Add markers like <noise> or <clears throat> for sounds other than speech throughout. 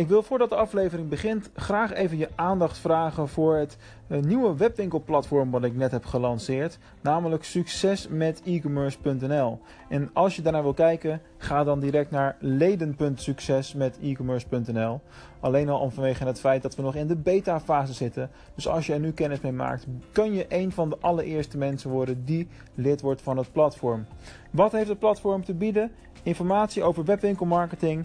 Ik wil voordat de aflevering begint graag even je aandacht vragen voor het eh, nieuwe webwinkelplatform wat ik net heb gelanceerd, namelijk succesmetecommerce.nl. En als je daarnaar wil kijken, ga dan direct naar leden.succesmetecommerce.nl. Alleen al om vanwege het feit dat we nog in de beta fase zitten. Dus als je er nu kennis mee maakt, kun je een van de allereerste mensen worden die lid wordt van het platform. Wat heeft het platform te bieden? Informatie over webwinkelmarketing,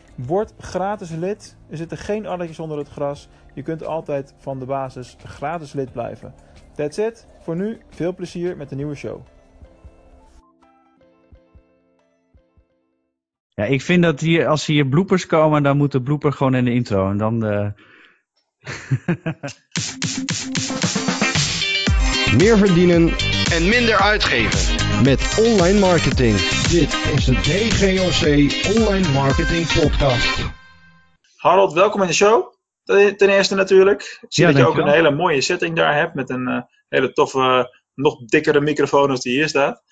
Word gratis lid. Er zitten geen addertjes onder het gras. Je kunt altijd van de basis gratis lid blijven. That's it. Voor nu veel plezier met de nieuwe show. Ja, ik vind dat hier, als hier bloopers komen, dan moet de blooper gewoon in de intro. En dan. Uh... <laughs> Meer verdienen en minder uitgeven met online marketing. Dit is de DGOC Online Marketing Podcast. Harold, welkom in de show. Ten eerste natuurlijk. Ik zie ja, dat je ook een hele mooie setting daar hebt met een uh, hele toffe, nog dikkere microfoon als die hier staat.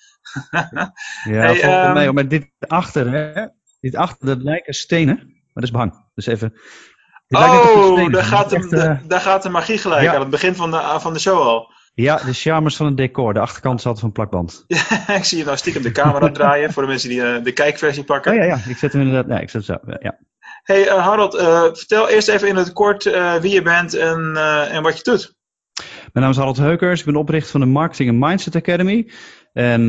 <laughs> ja, hey, um, mij, maar dit achter, hè? Dit achter, dat lijken stenen, maar dat is behang. Dus even. Oh, daar gaat, de, echt, uh, daar gaat de magie gelijk ja. aan het begin van de, van de show al. Ja, de charmers van het decor. De achterkant zat van plakband. <laughs> Ja, ik zie je nou stiekem de camera <laughs> draaien voor de mensen die uh, de kijkversie pakken. Oh ja, ja, ik zet hem inderdaad. Nee, ik zet zo. Ja. Hey uh, Harold, uh, vertel eerst even in het kort wie je bent en, en wat je doet. Mijn naam is Harold Heukers. Ik ben oprichter van de Marketing and Mindset Academy. En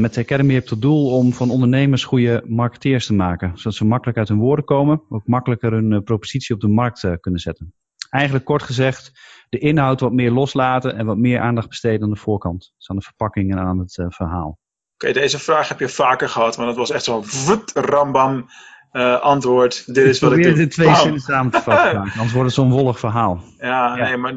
met de Academy heb ik tot doel om van ondernemers goede marketeers te maken. Zodat ze makkelijk uit hun woorden komen. Ook makkelijker hun propositie op de markt kunnen zetten. Eigenlijk kort gezegd, de inhoud wat meer loslaten en wat meer aandacht besteden aan de voorkant. Dus aan de verpakking en aan het uh, verhaal. Oké, deze vraag heb je vaker gehad, maar dat was echt zo'n rambam uh, antwoord. Dit is wat ik doe. de twee zinnen samen te vatten, anders wordt het zo'n wollig verhaal. Ja, ja, nee, maar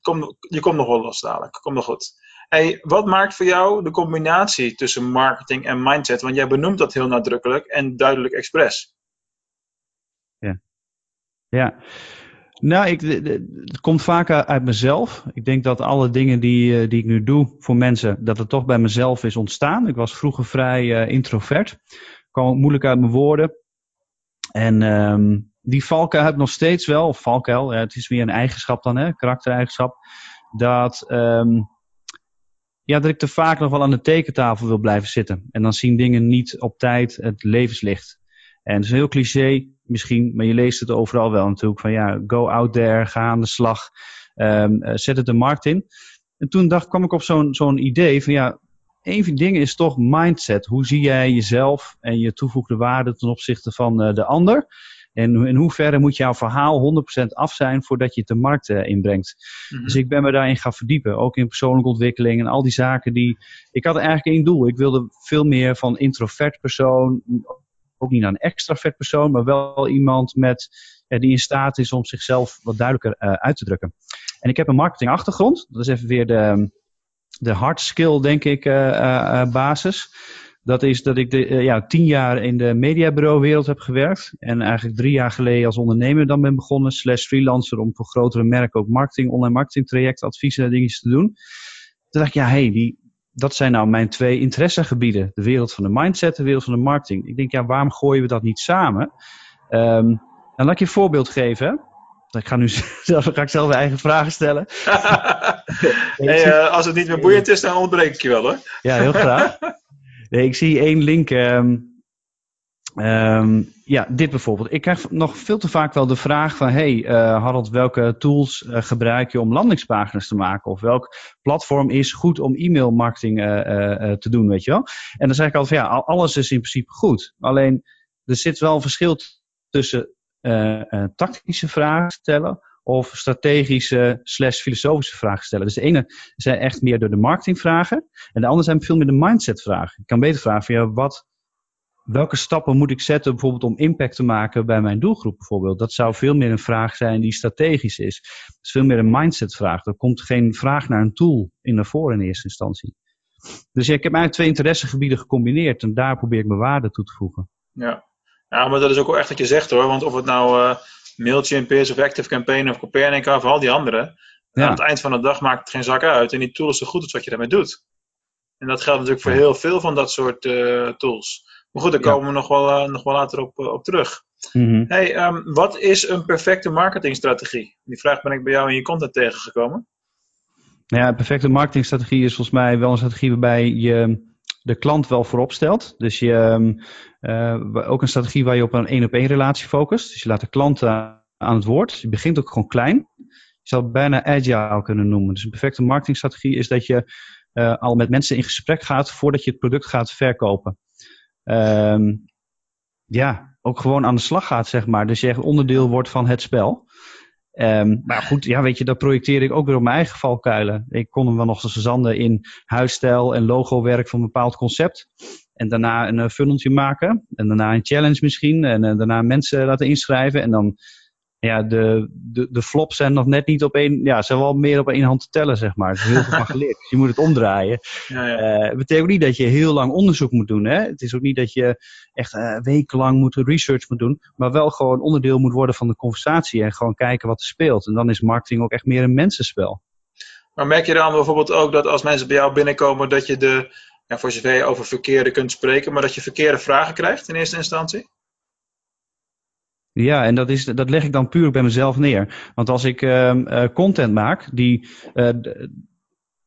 kom, je komt nog wel los dadelijk. Komt nog goed. Hey, wat maakt voor jou de combinatie tussen marketing en mindset? Want jij benoemt dat heel nadrukkelijk en duidelijk expres. Ja. Ja. Nou, ik, het komt vaak uit mezelf. Ik denk dat alle dingen die, eh, die ik nu doe voor mensen, dat het toch bij mezelf is ontstaan. Ik was vroeger vrij uh, introvert. kwam moeilijk uit mijn woorden. En um, die valkuil heb ik nog steeds wel, of valkuil, het is meer een eigenschap dan, hè, karaktereigenschap. Dat, um, ja, dat ik te vaak nog wel aan de tekentafel wil blijven zitten. En dan zien dingen niet op tijd het levenslicht. En het is heel cliché misschien, maar je leest het overal wel natuurlijk. Van ja, go out there, ga aan de slag, um, zet het de markt in. En toen dacht, kwam ik op zo'n zo'n idee van ja, een van die dingen is toch mindset. Hoe zie jij jezelf en je toevoegde waarde ten opzichte van uh, de ander? En in hoeverre moet jouw verhaal 100% af zijn voordat je het de markt uh, inbrengt. Mm -hmm. Dus ik ben me daarin gaan verdiepen. Ook in persoonlijke ontwikkeling en al die zaken die... Ik had eigenlijk één doel. Ik wilde veel meer van introvert persoon ook niet naar een extravert persoon, maar wel iemand met, uh, die in staat is om zichzelf wat duidelijker uh, uit te drukken. En ik heb een marketingachtergrond. Dat is even weer de, de hard skill, denk ik, uh, basis. Dat is dat ik de, ja, tien jaar in de mediabureauwereld heb gewerkt. En eigenlijk drie jaar geleden als ondernemer dan ben begonnen, slash freelancer, om voor grotere merken ook marketing, online marketing trajecten, adviezen en dingetjes te doen. Toen dacht ik, ja, hé, hey, die, dat zijn nou mijn twee interessegebieden. De wereld van de mindset, de wereld van de marketing. Ik denk, ja, waarom gooien we dat niet samen? Um, dan laat ik je een voorbeeld geven. Ik ga nu <laughs> zelf, ga ik zelf mijn eigen vragen stellen. <laughs> hey, uh, als het niet meer boeiend is, dan ontbreek ik je wel hoor. ja, heel graag. <laughs> Nee, ik zie één link. Um, Um, ja, dit bijvoorbeeld. Ik krijg nog veel te vaak wel de vraag van... hey, uh, Harold, welke tools uh, gebruik je om landingspagina's te maken? Of welk platform is goed om e-mailmarketing uh, te doen, weet je wel? En dan zeg ik altijd van ja, alles is in principe goed. Alleen, er zit wel een verschil tussen tactische vragen stellen... of strategische slash filosofische vragen stellen. Dus de ene zijn echt meer door de marketingvragen... en de andere zijn veel meer de mindset vragen. Ik kan beter vragen van wat welke stappen moet ik zetten bijvoorbeeld om impact te maken bij mijn doelgroep bijvoorbeeld? Dat zou veel meer een vraag zijn die strategisch is. Het is veel meer een mindset vraag. Er komt geen vraag naar een tool in naar voren in eerste instantie. Dus ja, ik heb eigenlijk twee interessegebieden gecombineerd en daar probeer ik mijn waarde toe te voegen. Ja. ja, maar dat is ook wel echt wat je zegt hoor. Want of het nou uh, Mailchimp is of Active Campaign of Copernica of al die andere. Ja. Aan het eind van de dag maakt het geen zak uit. En die tool is zo goed als wat je daarmee doet. En dat geldt natuurlijk voor heel veel van dat soort uh, tools. Maar goed, daar komen we nog wel, uh, nog wel later op, op terug. Mm -hmm. Hey, um, wat is een perfecte marketingstrategie? Die vraag ben ik bij jou in je content tegengekomen. Nou ja, een perfecte marketingstrategie is volgens mij wel een strategie waarbij je de klant wel voorop stelt. Dus je, uh, ook een strategie waar je op een één op één relatie focust. Dus je laat de klant aan het woord. Je begint ook gewoon klein. Je zou het bijna agile kunnen noemen. Dus een perfecte marketingstrategie is dat je uh, al met mensen in gesprek gaat voordat je het product gaat verkopen. Um, ja, ook gewoon aan de slag gaat, zeg maar. Dus je echt onderdeel wordt van het spel. Um, maar goed, ja, weet je, dat projecteer ik ook weer op mijn eigen valkuilen. Ik kon hem wel nog eens zanden in huisstijl en logowerk van een bepaald concept. En daarna een uh, funneltje maken. En daarna een challenge misschien. En uh, daarna mensen laten inschrijven. En dan, ja, de, de, de flops zijn nog net niet op één, ja, zijn wel meer op één hand te tellen, zeg maar. Er is heel veel van geleerd. Dus je moet het omdraaien. <laughs> Ja, ja. Uh, het betekent ook niet dat je heel lang onderzoek moet doen. Hè? Het is ook niet dat je echt uh, wekenlang moet research moet doen. Maar wel gewoon onderdeel moet worden van de conversatie. En gewoon kijken wat er speelt. En dan is marketing ook echt meer een mensenspel. Maar merk je dan bijvoorbeeld ook dat als mensen bij jou binnenkomen, dat je de, ja, voor zover je over verkeerde kunt spreken, maar dat je verkeerde vragen krijgt in eerste instantie? Ja, en dat, is, dat leg ik dan puur bij mezelf neer. Want als ik uh, uh, content maak die, uh,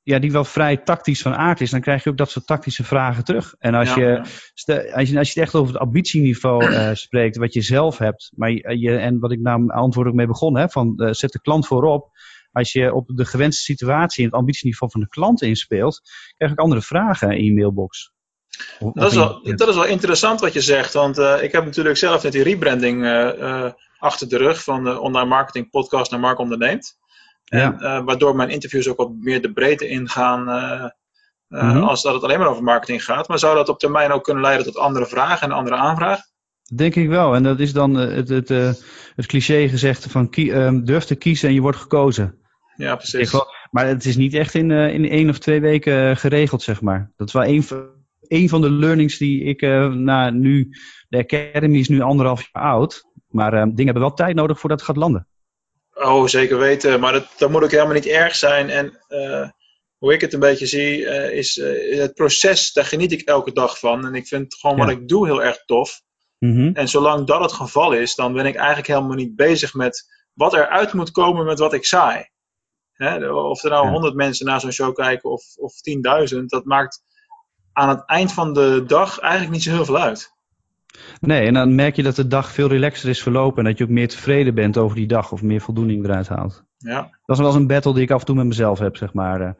ja, die wel vrij tactisch van aard is, dan krijg je ook dat soort tactische vragen terug. En als, ja, je, ja. als, je, als je het echt over het ambitieniveau <clears throat> spreekt, wat je zelf hebt, maar je, je, en wat ik nou mijn antwoord ook mee begon, hè, van zet de klant voorop. Als je op de gewenste situatie en het ambitieniveau van de klant inspeelt, krijg ik andere vragen in je mailbox. Dat is, wel, dat is wel interessant wat je zegt, want uh, ik heb natuurlijk zelf net die rebranding uh, uh, achter de rug van de online marketing podcast naar Mark Onderneemt. Ja. En, waardoor mijn interviews ook wat meer de breedte ingaan mm -hmm. als dat het alleen maar over marketing gaat. Maar zou dat op termijn ook kunnen leiden tot andere vragen en andere aanvragen? Denk ik wel. En dat is dan het, het, het, het cliché gezegd van kie, durf te kiezen en je wordt gekozen. Ja, precies. Maar het is niet echt in, in één of twee weken geregeld, zeg maar. Dat is wel één een van de learnings die ik uh, nou, nu, de Academy is nu anderhalf jaar oud, maar uh, dingen hebben wel tijd nodig voordat het gaat landen. Oh, zeker weten, maar dat, dat moet ook helemaal niet erg zijn. En uh, hoe ik het een beetje zie, is het proces, daar geniet ik elke dag van. En ik vind gewoon ja. wat ik doe heel erg tof. Mm -hmm. En zolang dat het geval is, dan ben ik eigenlijk helemaal niet bezig met wat eruit moet komen met wat ik saai. Hè? Of er nou honderd ja. mensen naar zo'n show kijken of, of 10.000, dat maakt aan het eind van de dag eigenlijk niet zo heel veel uit. Nee, en dan merk je dat de dag veel relaxer is verlopen en dat je ook meer tevreden bent over die dag of meer voldoening eruit haalt. Ja. Dat is wel eens een battle die ik af en toe met mezelf heb, zeg maar.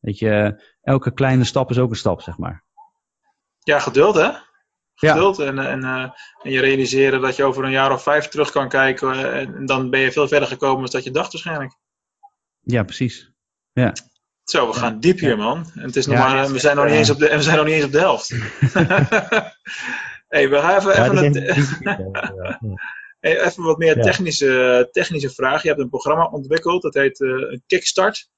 Weet je, elke kleine stap is ook een stap, zeg maar. Ja, geduld hè? Geduld ja. en, en, uh, en je realiseren dat je over een jaar of vijf terug kan kijken en dan ben je veel verder gekomen dan dat je dacht waarschijnlijk. Ja, precies. Ja. Zo, we gaan diep hier, man. En het is nog ja, maar, we, zijn nog niet eens op de, en we zijn nog niet eens op de helft. <laughs> hey, we gaan even, even, een, <laughs> hey, even wat meer technische, technische vragen. Je hebt een programma ontwikkeld, dat heet uh, Kickstart.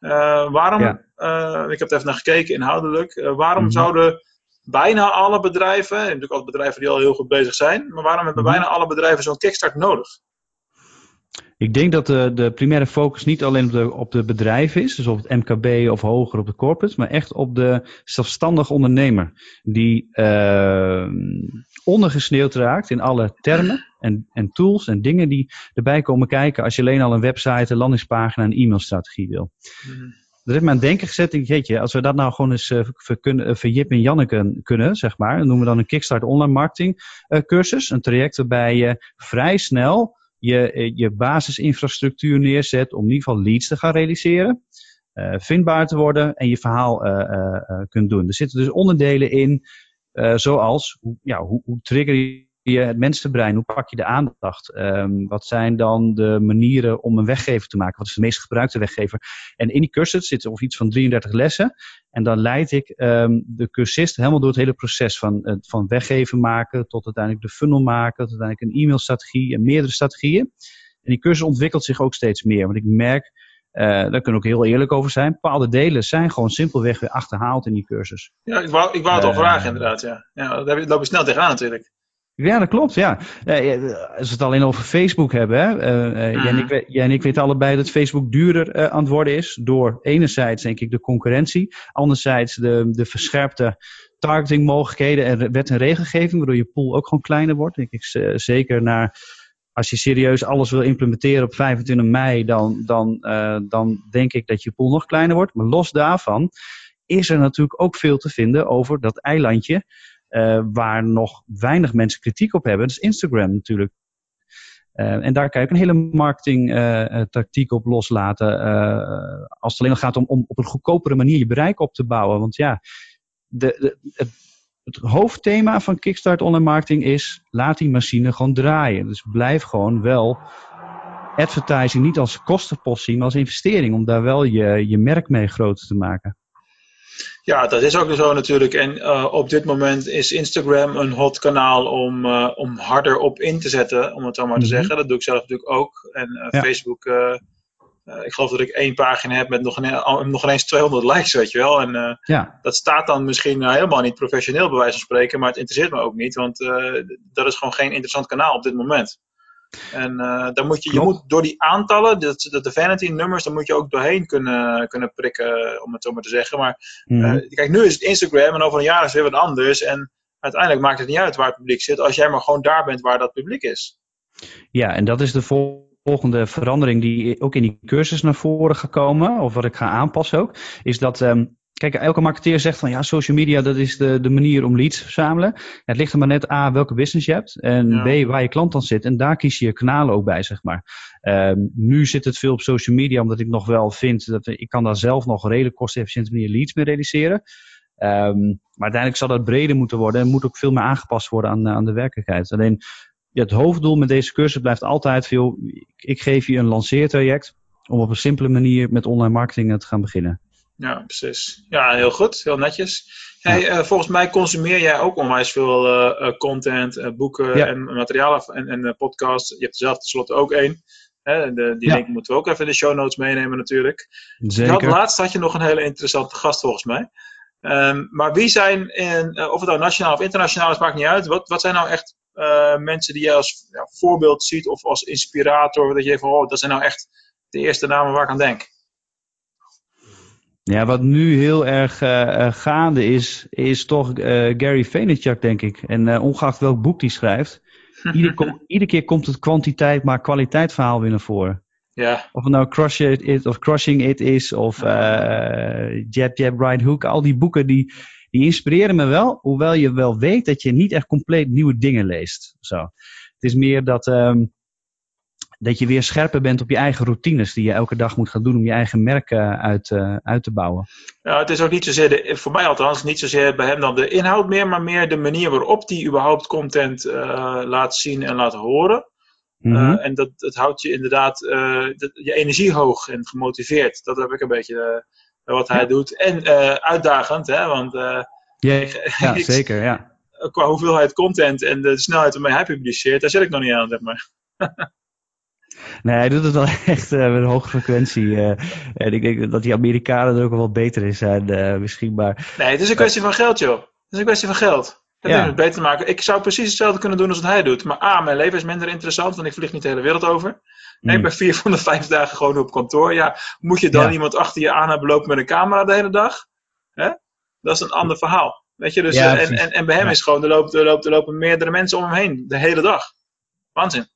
Uh, waarom, uh, ik heb er even naar gekeken inhoudelijk, waarom -hmm. zouden bijna alle bedrijven, hebt natuurlijk altijd bedrijven die al heel goed bezig zijn, maar waarom hebben Mhm. bijna alle bedrijven zo'n Kickstart nodig? Ik denk dat de, de primaire focus niet alleen op de, op de bedrijven is, dus op het MKB of hoger op de corporates, maar echt op de zelfstandige ondernemer. Die uh, ondergesneeuwd raakt in alle termen en, en tools en dingen die erbij komen kijken als je alleen al een website, een landingspagina en een e-mailstrategie wil. Mm. Dat heeft mij aan het denken gezet. Ik weet je, als we dat nou gewoon eens uh, ver, uh, verjip en Janneke kunnen, zeg maar. Dan noemen we dan een Kickstart online marketing uh, cursus. Een traject waarbij je vrij snel je, je basisinfrastructuur neerzet om in ieder geval leads te gaan realiseren. Uh, vindbaar te worden en je verhaal uh, kunt doen. Er zitten dus onderdelen in, zoals ja, hoe, hoe trigger je je het mensenbrein, hoe pak je de aandacht? Ehm, wat zijn dan de manieren om een weggever te maken? Wat is de meest gebruikte weggever? En in die cursus zitten of iets van 33 lessen. En dan leid ik ehm, de cursist helemaal door het hele proces van, van weggeven maken tot uiteindelijk de funnel maken, tot uiteindelijk een e-mailstrategie en meerdere strategieën. En die cursus ontwikkelt zich ook steeds meer. Want ik merk, uh, daar kunnen we ook heel eerlijk over zijn, bepaalde delen zijn gewoon simpelweg weer achterhaald in die cursus. Ja, ik wou, ik wou het al vragen inderdaad. Ja. Ja, daar loop je snel tegenaan natuurlijk. Ja, dat klopt, ja. Uh, als we het alleen over Facebook hebben, hè. Uh, uh, jij, en ik, jij, en ik, weten allebei dat Facebook duurder aan het worden is. Door enerzijds, denk ik, de concurrentie. Anderzijds de, de verscherpte targetingmogelijkheden en wet en regelgeving. Waardoor je pool ook gewoon kleiner wordt. Denk ik zeker naar, als je serieus alles wil implementeren op 25 mei. Dan, dan, dan denk ik dat je pool nog kleiner wordt. Maar los daarvan is er natuurlijk ook veel te vinden over dat eilandje. Uh, waar nog weinig mensen kritiek op hebben. Dat is Instagram natuurlijk. Uh, en daar kan je ook een hele marketing uh, tactiek op loslaten. als het alleen nog gaat om, om op een goedkopere manier je bereik op te bouwen. Want ja, de, de, het, het, hoofdthema van Kickstart Online Marketing is: laat die machine gewoon draaien. Dus blijf gewoon wel advertising niet als kostenpost zien, maar als investering. Om daar wel je, je merk mee groter te maken. Ja, dat is ook zo natuurlijk. En uh, op dit moment is Instagram een hot kanaal om, uh, om harder op in te zetten, om het zo maar te mm -hmm. zeggen. Dat doe ik zelf natuurlijk ook. En uh, ja. Facebook, ik geloof dat ik één pagina heb met nog, een, nog ineens 200 likes, weet je wel. En ja. dat staat dan misschien helemaal niet professioneel, bij wijze van spreken, maar het interesseert me ook niet, want dat is gewoon geen interessant kanaal op dit moment. En uh, dan moet je, je moet door die aantallen, de, de vanity nummers, daar moet je ook doorheen kunnen, kunnen prikken, om het zo maar te zeggen. Maar mm -hmm. uh, kijk, nu is het Instagram en over een jaar is het weer wat anders. En uiteindelijk maakt het niet uit waar het publiek zit, als jij maar gewoon daar bent waar dat publiek is. Ja, en dat is de volgende verandering die ook in die cursus naar voren gaat komen, of wat ik ga aanpassen ook, is dat um, Kijk, elke marketeer zegt van ja, social media dat is de, de manier om leads te verzamelen. Ja, het ligt er maar net A, welke business je hebt. En ja. B, waar je klant dan zit. En daar kies je je kanalen ook bij, zeg maar. Um, nu zit het veel op social media, omdat ik nog wel vind dat ik kan daar zelf nog redelijk kostenefficiënte manier leads mee realiseren. Um, maar uiteindelijk zal dat breder moeten worden en moet ook veel meer aangepast worden aan, aan de werkelijkheid. Alleen ja, het hoofddoel met deze cursus blijft altijd veel. Ik, ik geef je een lanceertraject om op een simpele manier met online marketing te gaan beginnen. Ja, precies. Ja, heel goed. Heel netjes. Hey, ja. uh, volgens mij consumeer jij ook onwijs veel uh, content, uh, boeken ja. en materialen en, en podcasts. Je hebt er zelf tenslotte ook één. Hè, de, die ja. link moeten we ook even in de show notes meenemen natuurlijk. Zeker. Had, laatst had je nog een hele interessante gast volgens mij. Um, maar wie zijn, in, of het nou nationaal of internationaal is, maakt niet uit. Wat, wat zijn nou echt mensen die jij als ja, voorbeeld ziet of als inspirator? Dat je van, oh, dat zijn nou echt de eerste namen waar ik aan denk. Ja, wat nu heel erg uh, gaande is, is toch uh, Gary Vaynerchuk, denk ik. En uh, ongeacht welk boek die schrijft, <laughs> ieder, kom, iedere keer komt het kwantiteit, maar kwaliteit verhaal weer naar voren. Ja. Of het nou Crush It, of Crushing It is, of Jab Jab Right Hook. Al die boeken die, die inspireren me wel, hoewel je wel weet dat je niet echt compleet nieuwe dingen leest. Zo. Het is meer dat... Um, dat je weer scherper bent op je eigen routines die je elke dag moet gaan doen om je eigen merk uh, uit, uh, uit te bouwen. Ja, het is ook niet zozeer, de, voor mij althans, niet zozeer bij hem dan de inhoud meer, maar meer de manier waarop hij überhaupt content uh, laat zien en laat horen. Mm -hmm. en dat, dat houdt je inderdaad dat, je energie hoog en gemotiveerd. Dat heb ik een beetje wat hij ja. doet. En uitdagend, hè, want ja, <laughs> ja ik, zeker, ja. Qua hoeveelheid content en de snelheid waarmee hij publiceert, daar zit ik nog niet aan, zeg maar. <laughs> Nee, hij doet het wel <laughs> echt uh, met een hoge frequentie. Uh, en ik denk dat die Amerikanen er ook wel beter in zijn, uh, misschien. Maar, nee, het is een kwestie van geld, joh. Het is een kwestie van geld. Dat ja. het beter te maken. Ik zou precies hetzelfde kunnen doen als wat hij doet. Maar A, mijn leven is minder interessant, want ik vlieg niet de hele wereld over. Nee, ik ben vier van de vijf dagen gewoon op kantoor. Ja, moet je dan ja. iemand achter je aan hebben lopen met een camera de hele dag? Hè? Dat is een ander verhaal. Weet je, dus, ja, en, en, en bij hem is gewoon, er lopen, er, lopen, er lopen meerdere mensen om hem heen, de hele dag. Waanzin.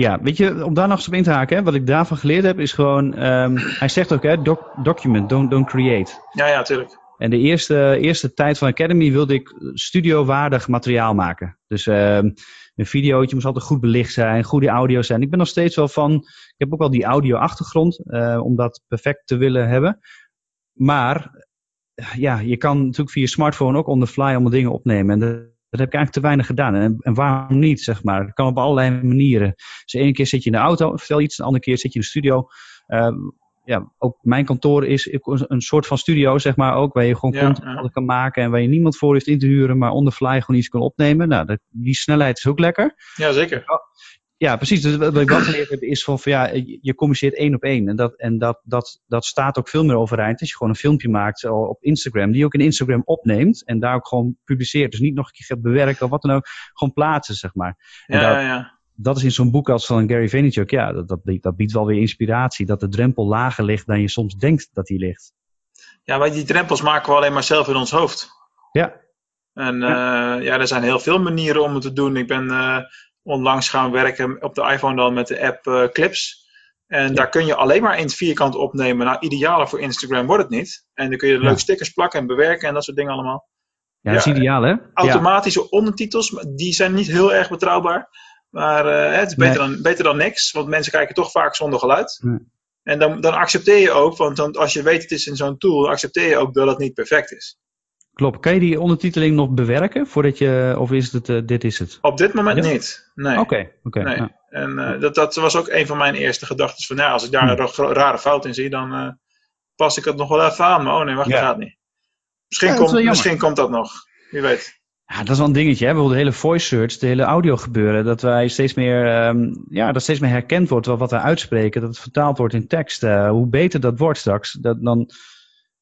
Ja, weet je, om daar nog eens op in te haken, hè, wat ik daarvan geleerd heb, is gewoon, um, hij zegt ook, hè, doc, document, don't, don't create. Ja, ja, tuurlijk. En de eerste, eerste tijd van Academy wilde ik studiowaardig materiaal maken. Dus um, een videootje moest altijd goed belicht zijn, goede audio zijn. Ik ben nog steeds wel van, ik heb ook wel die audio-achtergrond, uh, om dat perfect te willen hebben. Maar, ja, je kan natuurlijk via je smartphone ook on the fly allemaal dingen opnemen. En Dat heb ik eigenlijk te weinig gedaan. En, en waarom niet, zeg maar? Dat kan op allerlei manieren. Dus de ene keer zit je in de auto, vertel iets. De andere keer zit je in de studio. Uh, ja, ook mijn kantoor is een soort van studio, zeg maar ook. Waar je gewoon Ja, content ja. kan maken. En waar je niemand voor heeft in te huren. Maar on the fly gewoon iets kan opnemen. Nou, dat, die snelheid is ook lekker. Ja, zeker. Ja, precies. Dus wat ik wel geleerd heb is van, van ja, je communiceert één op één. En, dat, en dat, dat, dat staat ook veel meer overeind. Als je gewoon een filmpje maakt eh, op Instagram, die je ook in Instagram opneemt. En daar ook gewoon publiceert. Dus niet nog een keer gaat bewerken of wat dan ook. Gewoon plaatsen, zeg maar. En Ja, dat, ja, ja. dat is in zo'n boek als van Gary Vaynerchuk, ja, dat, dat, biedt- dat biedt wel weer inspiratie. Dat de drempel lager ligt dan je soms denkt dat die ligt. ja, maar die drempels maken we alleen maar zelf in ons hoofd. Ja, En ja. ja, er zijn heel veel manieren om het te doen. Ik ben eh, onlangs gaan werken op de iPhone dan met de app eh, Clips. En daar kun je alleen maar in het vierkant opnemen. Nou, idealer voor Instagram wordt het niet. En dan kun je Ja. leuke stickers plakken en bewerken en dat soort dingen allemaal. ja, dat is ideaal, hè? Automatische ondertitels, die zijn niet heel erg betrouwbaar. Maar eh, het is beter, dan, beter dan niks, want mensen kijken toch vaak zonder geluid. Nee. En dan, dan accepteer je ook, want dan, als je weet het is in zo'n tool, dan accepteer je ook dat het niet perfect is. Klopt. Kan je die ondertiteling nog bewerken voordat je, of is het, eh, dit is het? Op dit moment Ja? niet. Nee. Oké, oké. Nee. ja. En eh, dat, dat was ook een van mijn eerste gedachten. Van, ja, als ik daar Hm. een rare fout in zie, dan eh, pas ik het nog wel even aan. Maar oh nee, wacht, dat gaat niet. Misschien, komt, misschien komt dat nog. Wie weet. Ja, dat is wel een dingetje. Hè? Bijvoorbeeld de hele voice search, de hele audio gebeuren. Dat wij steeds meer, ehm, ja, dat steeds meer herkend wordt wat, wat wij uitspreken. Dat het vertaald wordt in tekst. Hoe beter dat wordt straks, dat, dan,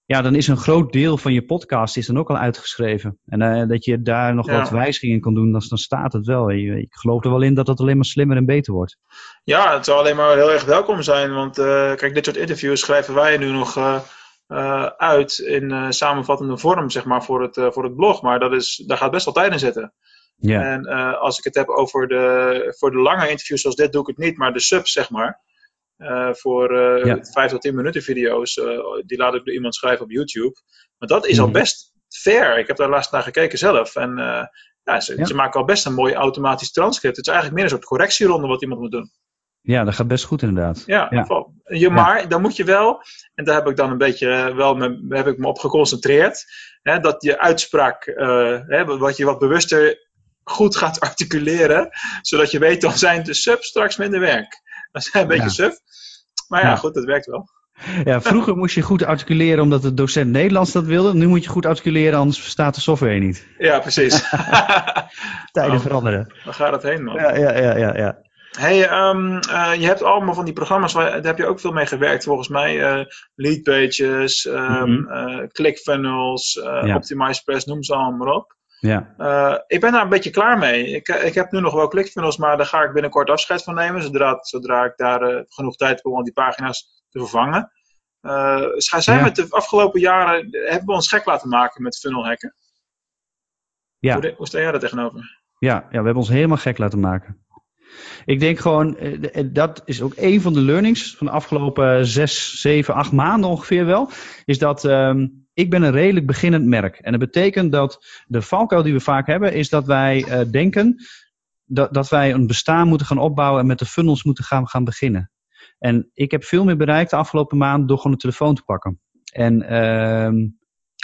ja, dan is een groot deel van je podcast is dan ook al uitgeschreven. En eh, dat je daar nog Ja. wat wijzigingen in kan doen, dan, dan staat het wel. Ik geloof er wel in dat het alleen maar slimmer en beter wordt. Ja, het zou alleen maar heel erg welkom zijn. Want eh, kijk, dit soort interviews schrijven wij nu nog eh, uit in samenvattende vorm, zeg maar, voor het, voor het blog. Maar dat is, daar gaat best wel tijd in zitten. Ja, En als ik het heb over de, voor de lange interviews zoals dit, doe ik het niet, maar de subs, zeg maar. Eh, voor eh Ja. 5 tot 10 minuten video's, eh, die laat ik door iemand schrijven op YouTube. Maar dat is al Mhm. best fair. Ik heb daar laatst naar gekeken zelf. En eh, ja, ze, Ja. ze maken al best een mooi automatisch transcript. Het is eigenlijk meer een soort correctieronde wat iemand moet doen. ja, dat gaat best goed inderdaad. Ja, Ja. Je, maar dan moet je wel, en daar heb ik dan een beetje eh, wel me, heb ik me op geconcentreerd, hè, dat je uitspraak, eh, hè, wat je wat bewuster goed gaat <laughs> articuleren, zodat je weet, dan zijn de subs straks minder werk. Zijn een beetje Ja. suf. Maar ja, Ja. goed, dat werkt wel. Ja, vroeger moest je goed articuleren omdat de docent Nederlands dat wilde. Nu moet je goed articuleren, anders verstaat de software je niet. Ja, precies. <laughs> Tijden Oh. veranderen. Waar gaat het heen, man? Ja, ja, ja, ja. ja. Hey, ehm, eh, je hebt allemaal van die programma's, waar, daar heb je ook veel mee gewerkt volgens mij. eh Leadpages, ehm Mhm. eh, ClickFunnels, Ja. OptimizePress, noem ze allemaal maar op. ja. Eh, ik ben daar een beetje klaar mee. Ik, ik heb nu nog wel ClickFunnels, maar daar ga ik binnenkort afscheid van nemen. Zodra, zodra ik daar eh, genoeg tijd heb om die pagina's te vervangen. Eh, zij zijn Ja. met de afgelopen jaren, hebben we ons gek laten maken met funnel hacken. Ja. Hoe, de- hoe sta jij daar tegenover? Ja, ja, we hebben ons helemaal gek laten maken. Ik denk gewoon, dat is ook een van de learnings van de afgelopen zes, zeven, acht maanden ongeveer wel. Is dat ehm, ik ben een redelijk beginnend merk. En dat betekent dat de valkuil die we vaak hebben, is dat wij eh, denken dat, dat wij een bestaan moeten gaan opbouwen en met de funnels moeten gaan, gaan beginnen. En ik heb veel meer bereikt de afgelopen maand door gewoon de telefoon te pakken. En ehm,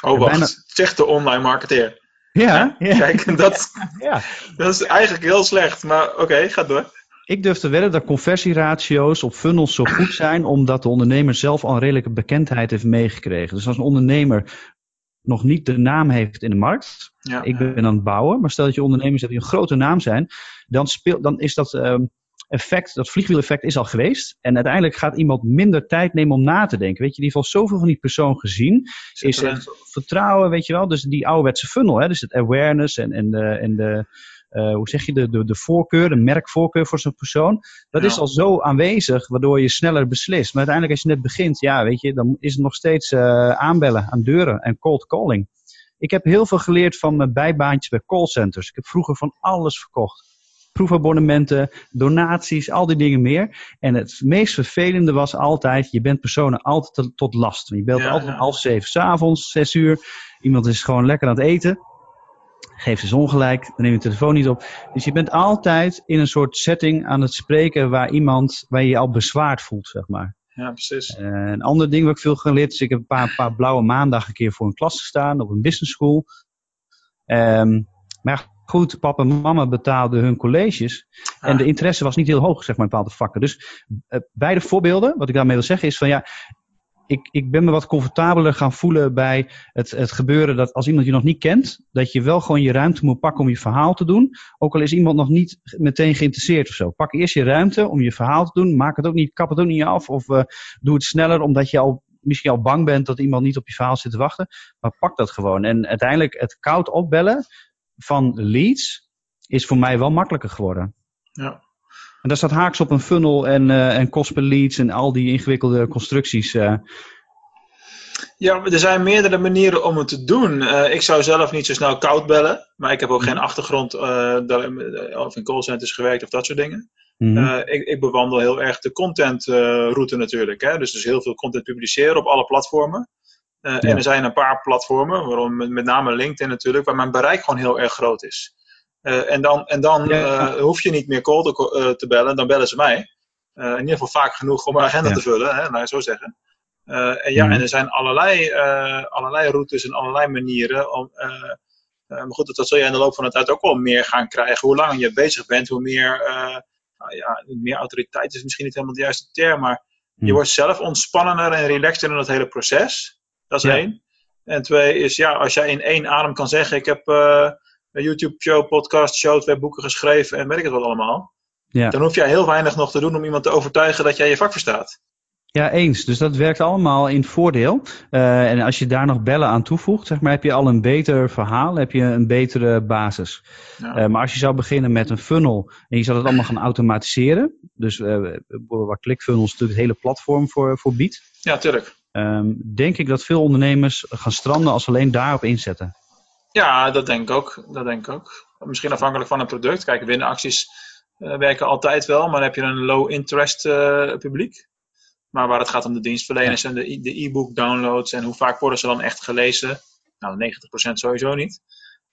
Oh, wacht. bijna- Zegt de online marketeer. ja, ja, Kijk, dat, <laughs> ja. dat is eigenlijk heel slecht. Maar oké, ga door. Ik durf te wedden dat conversieratio's op funnels zo goed zijn, omdat de ondernemer zelf al een redelijke bekendheid heeft meegekregen. Dus als een ondernemer nog niet de naam heeft in de markt, Ja, ik ben aan het bouwen, maar stel dat je ondernemers hebt die een grote naam zijn, dan, speelt, dan is dat ehm, effect, dat vliegwieleffect is al geweest. En uiteindelijk gaat iemand minder tijd nemen om na te denken. Weet je, die heeft al zoveel van die persoon gezien. zit Is het vertrouwen, weet je wel? Dus die ouderwetse funnel, hè? dus het awareness en, en de, en de eh, hoe zeg je, de, de, de voorkeur, de merkvoorkeur voor zo'n persoon. Dat Ja. is al zo aanwezig, waardoor je sneller beslist. Maar uiteindelijk als je net begint, ja, weet je, dan is het nog steeds eh, aanbellen aan deuren en cold calling. Ik heb heel veel geleerd van mijn bijbaantjes bij callcenters. Ik heb vroeger van alles verkocht. Proefabonnementen, donaties, al die dingen meer. En het meest vervelende was altijd, je bent personen altijd tot- last. Je belt Ja, altijd ja. half zeven s'avonds, zes uur. Iemand is gewoon lekker aan het eten. Geeft dus ongelijk, dan neem je de telefoon niet op. Dus je bent altijd in een soort setting aan het spreken waar iemand, waar je je al bezwaard voelt, zeg maar. Ja, precies. Eh, een ander ding wat ik veel geleerd is, ik heb een paar, paar blauwe maandag een keer voor een klas gestaan op een business school. Ehm, maar goed, papa en mama betaalden hun colleges. En Ah. de interesse was niet heel hoog, zeg maar, in bepaalde vakken. Dus eh, beide voorbeelden, wat ik daarmee wil zeggen, is van ja, ik, ik ben me wat comfortabeler gaan voelen bij het, het gebeuren dat als iemand je nog niet kent, dat je wel gewoon je ruimte moet pakken om je verhaal te doen. Ook al is iemand nog niet meteen geïnteresseerd of zo. Pak eerst je ruimte om je verhaal te doen. Maak het ook niet, kap het ook niet af of eh, doe het sneller omdat je al misschien al bang bent dat iemand niet op je verhaal zit te wachten. Maar pak dat gewoon. En uiteindelijk het koud opbellen van leads is voor mij wel makkelijker geworden. Ja. En daar staat haaks op een funnel en, eh en per leads en al die ingewikkelde constructies. eh. Ja, er zijn meerdere manieren om het te doen. Eh, ik zou zelf niet zo snel koud bellen, maar ik heb ook geen achtergrond eh, daar- of in callcenters gewerkt of dat soort dingen. Eh, ik, ik bewandel heel erg de contentroute natuurlijk. Hè? Dus, dus heel veel content publiceren op alle platformen. En er zijn een paar platformen, waarom met, met name LinkedIn natuurlijk, waar mijn bereik gewoon heel erg groot is. Eh, en dan, en dan eh, hoef je niet meer te, eh, te bellen, dan bellen ze mij. In ieder geval vaak genoeg om mijn agenda Ja. te vullen, hè, laat ik zo zeggen. En ja, Mhm. en er zijn allerlei, allerlei routes en allerlei manieren om. maar goed, dat, dat zul je in de loop van de tijd ook wel meer gaan krijgen. Hoe langer je bezig bent, hoe meer, nou ja, meer autoriteit is misschien niet helemaal de juiste term, maar je Mhm. wordt zelf ontspannender en relaxter in het hele proces. Dat is Ja. één. En twee is, ja, als jij in één adem kan zeggen: Ik heb YouTube-show, podcast, show, twee boeken geschreven en weet ik het wat allemaal. Ja. Dan hoef jij heel weinig nog te doen om iemand te overtuigen dat jij je vak verstaat. Ja, eens. Dus dat werkt allemaal in het voordeel. Eh, en als je daar nog bellen aan toevoegt, zeg maar, heb je al een beter verhaal, heb je een betere basis. Ja. Eh, maar als je zou beginnen met een funnel en je zou dat allemaal gaan automatiseren, dus eh, waar ClickFunnels natuurlijk het hele platform voor, voor biedt, ja, tuurlijk. ehm, denk ik dat veel ondernemers gaan stranden als ze alleen daarop inzetten. Ja, dat denk ik ook. Dat denk ik ook. Misschien afhankelijk van een product. Kijk, winacties eh, werken altijd wel, maar dan heb je een low interest eh, publiek. Maar waar het gaat om de dienstverleners en de e-book downloads en hoe vaak worden ze dan echt gelezen? Nou, 90% sowieso niet.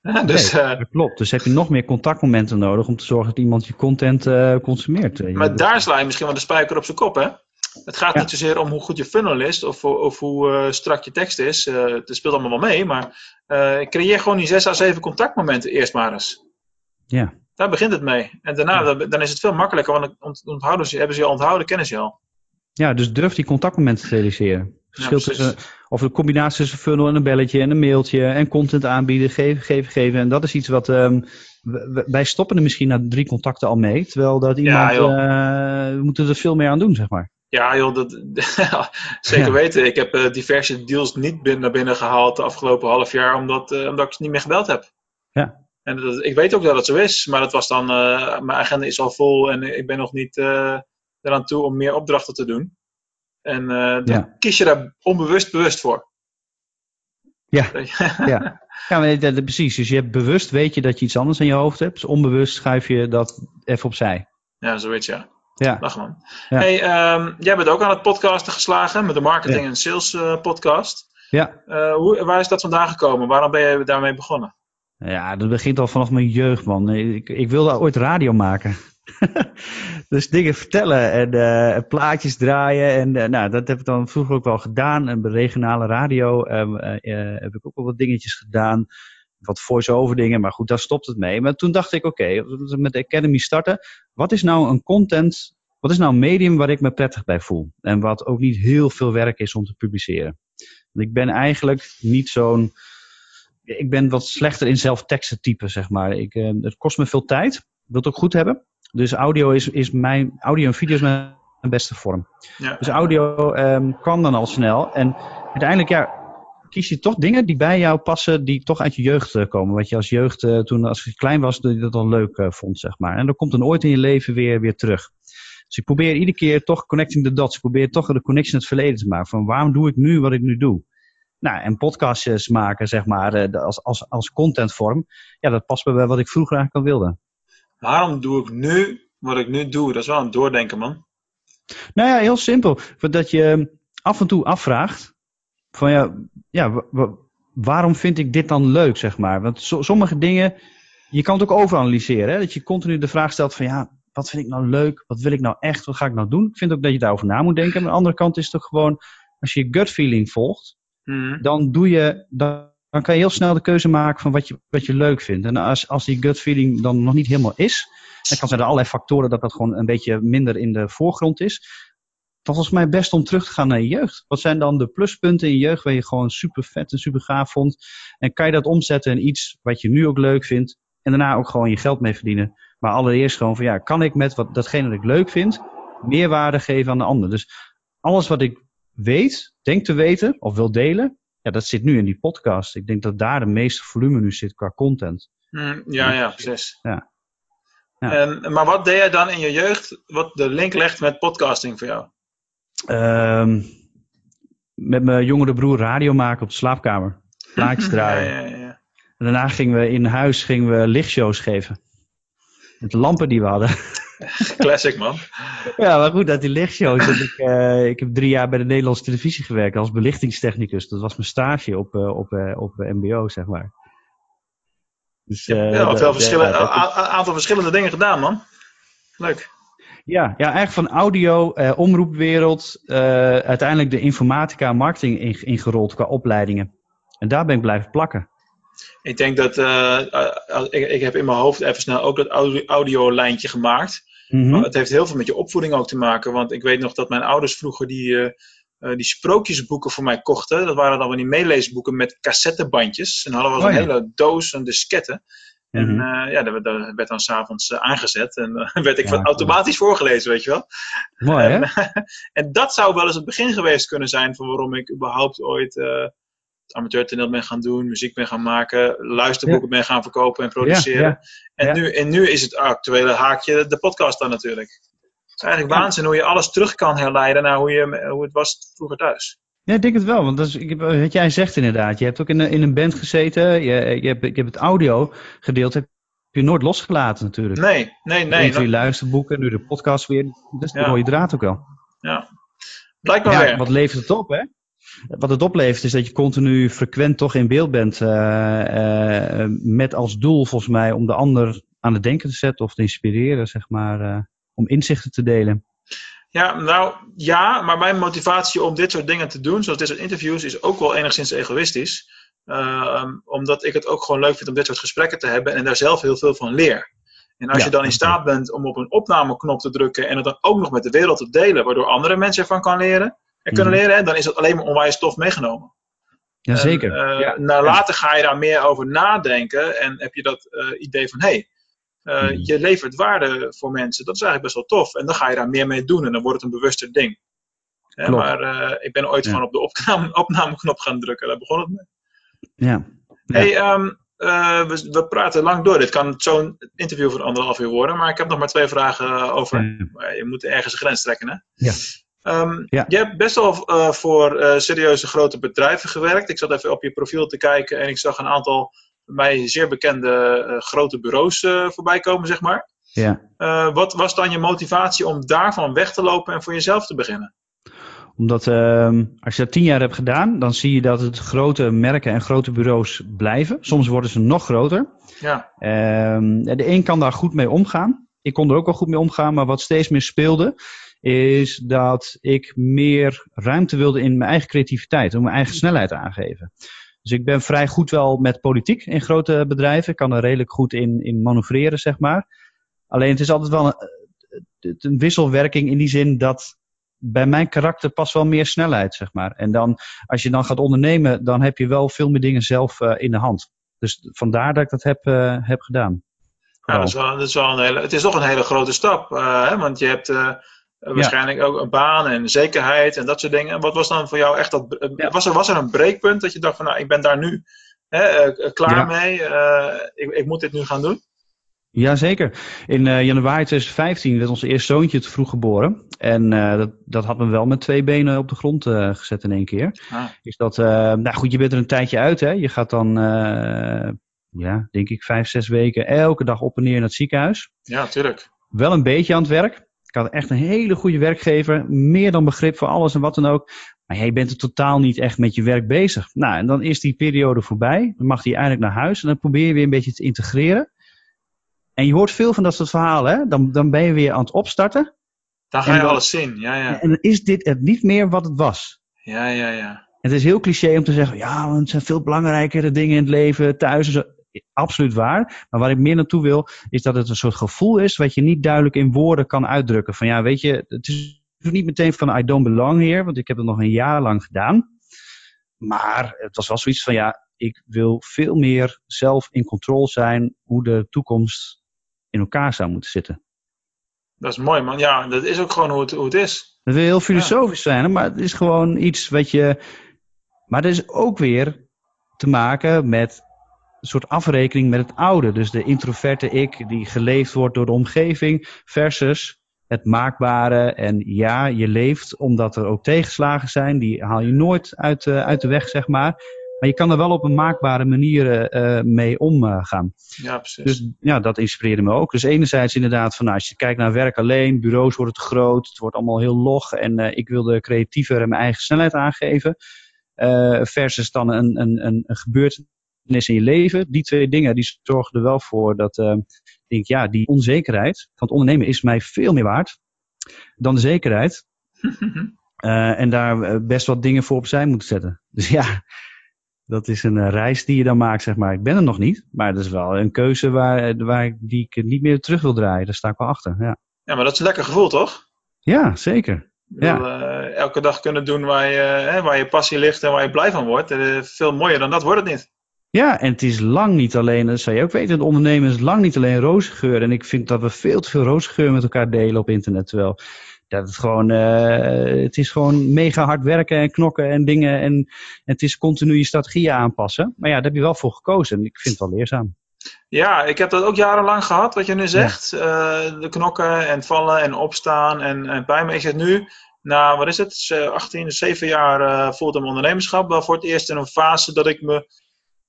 <laughs> dus, Nee, eh, dat klopt. Dus heb je nog meer contactmomenten nodig om te zorgen dat iemand je content consumeert. Maar daar sla je misschien wel de spijker op zijn kop, hè? Het gaat Ja. niet zozeer om hoe goed je funnel is of, of hoe eh, strak je tekst is. Eh het speelt allemaal wel mee, maar eh, creëer gewoon die 6 à 7 contactmomenten eerst maar eens. Ja. Daar begint het mee. En daarna dan, dan is het veel makkelijker, want ont- onthouden ze, hebben ze je onthouden, kennen ze je al. Ja, dus durf die contactmomenten te realiseren. Verschil tussen, of een combinatie tussen funnel en een belletje en een mailtje en content aanbieden, geven, geven, geven. En dat is iets wat, ehm, wij stoppen er misschien na drie contacten al mee. Terwijl dat iemand, we moeten er veel meer aan doen, zeg maar. Ja, joh, dat, <laughs> zeker Ja. weten. Ik heb eh, diverse deals niet binnen, naar binnen gehaald de afgelopen half jaar, omdat, eh, omdat ik ze niet meer gebeld heb. Ja. En dat, ik weet ook dat het zo is, maar dat was dan, eh, mijn agenda is al vol en ik ben nog niet eraan toe om meer opdrachten te doen. En dan Ja. kies je daar onbewust bewust voor. Ja. <laughs> Ja, ja maar dat, dat- precies. Dus je hebt bewust, weet je dat je iets anders in je hoofd hebt. Dus onbewust schuif je dat even opzij. ja, zoiets ja. Ja, Dag man. Ja. Hey, ehm, jij bent ook aan het podcasten geslagen met de marketing Ja. en sales eh, podcast. ja. Eh, hoe, waar is dat vandaan gekomen? Waarom ben je daarmee begonnen? Ja, dat begint al vanaf mijn jeugd, man. Ik, ik wilde ooit radio maken. <laughs> dus dingen vertellen en eh, plaatjes draaien. En nou, dat heb ik dan vroeger ook wel gedaan. En bij regionale radio ehm, eh, eh, heb ik ook wel wat dingetjes gedaan. Wat voice-over dingen, maar goed, daar stopt het mee. Maar toen dacht ik, oké, we met de Academy starten. Wat is nou een content, wat is nou een medium waar ik me prettig bij voel? En wat ook niet heel veel werk is om te publiceren. Want ik ben eigenlijk niet zo'n ik ben wat slechter in zelf teksten typen, zeg maar. Ik, eh, het kost me veel tijd. Ik wil het ook goed hebben. Dus audio is, is mijn, audio en video is mijn beste vorm. Ja. Dus audio ehm, kan dan al snel. En uiteindelijk, ja, kies je toch dingen die bij jou passen, die toch uit je jeugd eh, komen. Wat je als jeugd, eh, toen als je klein was, dat je dat al leuk eh, vond, zeg maar. En dat komt dan ooit in je leven weer, weer terug. Dus ik probeer iedere keer toch connecting the dots. Ik probeer toch de connection het verleden te maken. Van waarom doe ik nu wat ik nu doe? Nou, en podcastjes maken, zeg maar, als, als, als contentvorm. Ja, dat past bij wat ik vroeger eigenlijk al wilde. Waarom doe ik nu wat ik nu doe? Dat is wel een doordenken, man. Nou ja, heel simpel. Dat je af en toe afvraagt van ja, ja wa- wa- waarom vind ik dit dan leuk, zeg maar. Want so- sommige dingen, je kan het ook overanalyseren. Hè? Dat je continu de vraag stelt van ja, wat vind ik nou leuk? Wat wil ik nou echt? Wat ga ik nou doen? Ik vind ook dat je daarover na moet denken. Maar aan de andere kant is het ook gewoon, als je je gut feeling volgt, Mhm. dan doe je, dan, dan kan je heel snel de keuze maken van wat je, wat je leuk vindt. En als, als die gut feeling dan nog niet helemaal is, dan kan zijn er allerlei factoren dat dat gewoon een beetje minder in de voorgrond is. Volgens mij best om terug te gaan naar je jeugd. Wat zijn dan de pluspunten in je jeugd waar je gewoon super vet en super gaaf vond? En kan je dat omzetten in iets wat je nu ook leuk vindt en daarna ook gewoon je geld mee verdienen? Maar allereerst gewoon van ja, kan ik met wat, datgene dat ik leuk vind, meerwaarde geven aan de ander? Dus alles wat ik weet, denk te weten of wil delen, ja, dat zit nu in die podcast. Ik denk dat daar de meeste volume nu zit qua content. Hm, ja, ja, precies. Ja. Ja. En, maar wat deed jij dan in je jeugd wat de link legt met podcasting voor jou? Ehm, met mijn jongere broer radio maken op de slaapkamer. Plaatjes <laughs> Ja, draaien. ja, ja. En daarna gingen we in huis gingen we lichtshows geven. Met de lampen die we hadden. <laughs> Classic man. Ja, maar goed, dat die lichtshows. dat ik, eh, ik heb drie jaar bij de Nederlandse televisie gewerkt als belichtingstechnicus. Dat was mijn stage op, eh, op, eh, op MBO, zeg maar. Dus, Ja, verschillen, ja, dat- aantal verschillende dingen gedaan man. Leuk. Ja, ja, eigenlijk van audio, eh, omroepwereld, eh, uiteindelijk de informatica en marketing in- ingerold qua opleidingen. En daar ben ik blijven plakken. Ik denk dat, eh, eh, ik, ik heb in mijn hoofd even snel ook dat audio- audiolijntje gemaakt. Mhm. Maar het heeft heel veel met je opvoeding ook te maken. Want ik weet nog dat mijn ouders vroeger die, eh, die sprookjesboeken voor mij kochten. Dat waren dan van die meeleesboeken met cassettebandjes. En hadden we Oh ja. hele doos, een disketten. En Mhm. eh, ja, dat, dat werd dan s'avonds uh, aangezet. En uh, werd ik Ja, automatisch voorgelezen, weet je wel. Mooi, hè? En, <laughs> en dat zou wel eens het begin geweest kunnen zijn van waarom ik überhaupt ooit uh, amateurtoneel ben gaan doen, muziek ben gaan maken, luisterboeken ja. ben gaan verkopen en produceren. Ja, en. Nu, en nu is het actuele haakje de podcast dan natuurlijk. Het is eigenlijk waanzin hoe je alles terug kan herleiden naar hoe, je, hoe het was vroeger thuis. Ja, ik denk het wel. Want dat is, ik heb, wat jij zegt inderdaad. Je hebt ook in, een, in een band gezeten. Je, je, hebt, je hebt het audio gedeelte heb je nooit losgelaten natuurlijk. Nee, nee, nee. Even je luisterboeken, nu de podcast weer. Dat is de Ja. mooie draad ook wel. Ja. Blijkbaar Ja, weer. wat levert het op, hè? Wat het oplevert is dat je continu frequent toch in beeld bent. eh, eh, met als doel volgens mij om de ander aan het denken te zetten of te inspireren, zeg maar. eh, om inzichten te delen. Ja, nou ja, maar mijn motivatie om dit soort dingen te doen, zoals dit soort interviews, is ook wel enigszins egoïstisch. Uh, omdat ik het ook gewoon leuk vind om dit soort gesprekken te hebben en daar zelf heel veel van leer. En als Ja, je dan in staat bent om op een opnameknop te drukken en het dan ook nog met de wereld te delen, waardoor andere mensen ervan kan leren, en kunnen Mhm. leren, dan is dat alleen maar onwijs tof meegenomen. Jazeker. En, uh, ja. nou, later ga je daar meer over nadenken en heb je dat uh, idee van, hé, hey, uh, Mhm. je levert waarde voor mensen. Dat is eigenlijk best wel tof. En dan ga je daar meer mee doen en dan wordt het een bewuster ding. Maar uh, ik ben ooit Ja. gewoon op de opname, <laughs> opnameknop gaan drukken. Daar begon het mee. Ja. Ja. Hey, um, uh, we, we, praten lang door. Dit kan zo'n interview van anderhalf uur worden. Maar ik heb nog maar twee vragen over. Je moet ergens een grens trekken, hè? Ja. Um, Ja. Je hebt best wel uh, voor uh, serieuze grote bedrijven gewerkt. Ik zat even op je profiel te kijken en ik zag een aantal mij zeer bekende uh, grote bureaus uh, voorbij komen, zeg maar. Ja. Uh, wat was dan je motivatie om daarvan weg te lopen en voor jezelf te beginnen? Omdat uh, als je dat tien jaar hebt gedaan, dan zie je dat het grote merken en grote bureaus blijven. Soms worden ze nog groter. Ja. Uh, de een kan daar goed mee omgaan. Ik kon er ook wel goed mee omgaan, maar wat steeds meer speelde, is dat ik meer ruimte wilde in mijn eigen creativiteit, om mijn eigen snelheid aangeven. Dus ik ben vrij goed wel met politiek in grote bedrijven. Ik kan er redelijk goed in, in manoeuvreren, zeg maar. Alleen het is altijd wel een, een wisselwerking in die zin dat bij mijn karakter past wel meer snelheid, zeg maar. En dan, als je dan gaat ondernemen, dan heb je wel veel meer dingen zelf uh, in de hand. Dus vandaar dat ik dat heb, uh, heb gedaan. Ja, dat is, wel, dat is wel een hele, het is toch een hele grote stap. Uh, hè? Want je hebt waarschijnlijk ja. ook een baan en zekerheid en dat soort dingen. Wat was dan voor jou echt dat. Ja. Was, er, was er een breekpunt dat je dacht van nou, ik ben daar nu hè, klaar ja. mee. ik, ik moet dit nu gaan doen? Jazeker. In uh, januari 2015 werd ons eerste zoontje te vroeg geboren. En uh, dat, dat had me wel met twee benen op de grond uh, gezet in één keer. Ah. Is dat, nou goed, je bent er een tijdje uit. Hè? Je gaat dan, ja, denk ik, vijf, zes weken elke dag op en neer naar het ziekenhuis. Ja, tuurlijk. Wel een beetje aan het werk. Ik had echt een hele goede werkgever. Meer dan begrip voor alles en wat dan ook. Maar jij bent er totaal niet echt met je werk bezig. Nou, en dan is die periode voorbij. Dan mag hij eindelijk naar huis. En dan probeer je weer een beetje te integreren. En je hoort veel van dat soort verhalen. Hè? Dan, dan ben je weer aan het opstarten. Dan ga je dan, alles zien, ja, ja. En dan is dit het niet meer wat het was. Ja, ja, ja. het is heel cliché om te zeggen, ja, want het zijn veel belangrijkere dingen in het leven, thuis en zo. Absoluut waar. Maar waar ik meer naartoe wil, is dat het een soort gevoel is wat je niet duidelijk in woorden kan uitdrukken. Van ja, weet je, het is niet meteen van I don't belong here, want ik heb het nog een jaar lang gedaan. Maar het was wel zoiets van ja, ik wil veel meer zelf in controle zijn hoe de toekomst in elkaar zou moeten zitten. Dat is mooi, man. Ja, dat is ook gewoon hoe het, hoe het is. Dat wil heel filosofisch zijn, maar het is gewoon iets wat je. Maar dat is ook weer te maken met een soort afrekening met het oude. Dus de introverte ik die geleefd wordt door de omgeving versus het maakbare. En ja, je leeft omdat er ook tegenslagen zijn. Die haal je nooit uit, uh, uit de weg, zeg maar. Maar je kan er wel op een maakbare manier uh, mee omgaan. ja, precies. Dus ja, dat inspireerde me ook. Dus enerzijds inderdaad van nou, als je kijkt naar werk alleen, bureaus worden te groot, het wordt allemaal heel log en uh, ik wilde creatiever en mijn eigen snelheid aangeven. Uh, versus dan een, een, een, een gebeurtenis in je leven. Die twee dingen die zorgen er wel voor dat uh, ik denk, ja, die onzekerheid van het ondernemen is mij veel meer waard dan de zekerheid. uh, <laughs> en daar best wat dingen voor opzij moeten zetten. <laughs> Dus ja, dat is een reis die je dan maakt, zeg maar. Ik ben er nog niet, maar dat is wel een keuze waar, waar ik, die ik niet meer terug wil draaien. Daar sta ik wel achter, ja. Ja, maar dat is een lekker gevoel, toch? Ja, zeker. Ja. Uh, elke dag kunnen doen waar je, hè, waar je passie ligt en waar je blij van wordt. Uh, veel mooier dan dat wordt het niet. Ja, en het is lang niet alleen, dat zou je ook weten, het ondernemen is lang niet alleen roze geur. En ik vind dat we veel te veel roze geur met elkaar delen op internet. Terwijl dat het gewoon, uh, het is gewoon mega hard werken en knokken en dingen. En, en het is continu je strategieën aanpassen. Maar ja, daar heb je wel voor gekozen. En ik vind het wel leerzaam. Ja, ik heb dat ook jarenlang gehad, wat je nu zegt. Ja. Uh, de knokken en vallen en opstaan en, en bij me. Ik zit nu, na, wat is het, 18, 7 jaar uh, fulltime ondernemerschap. Wel voor het eerst in een fase dat ik me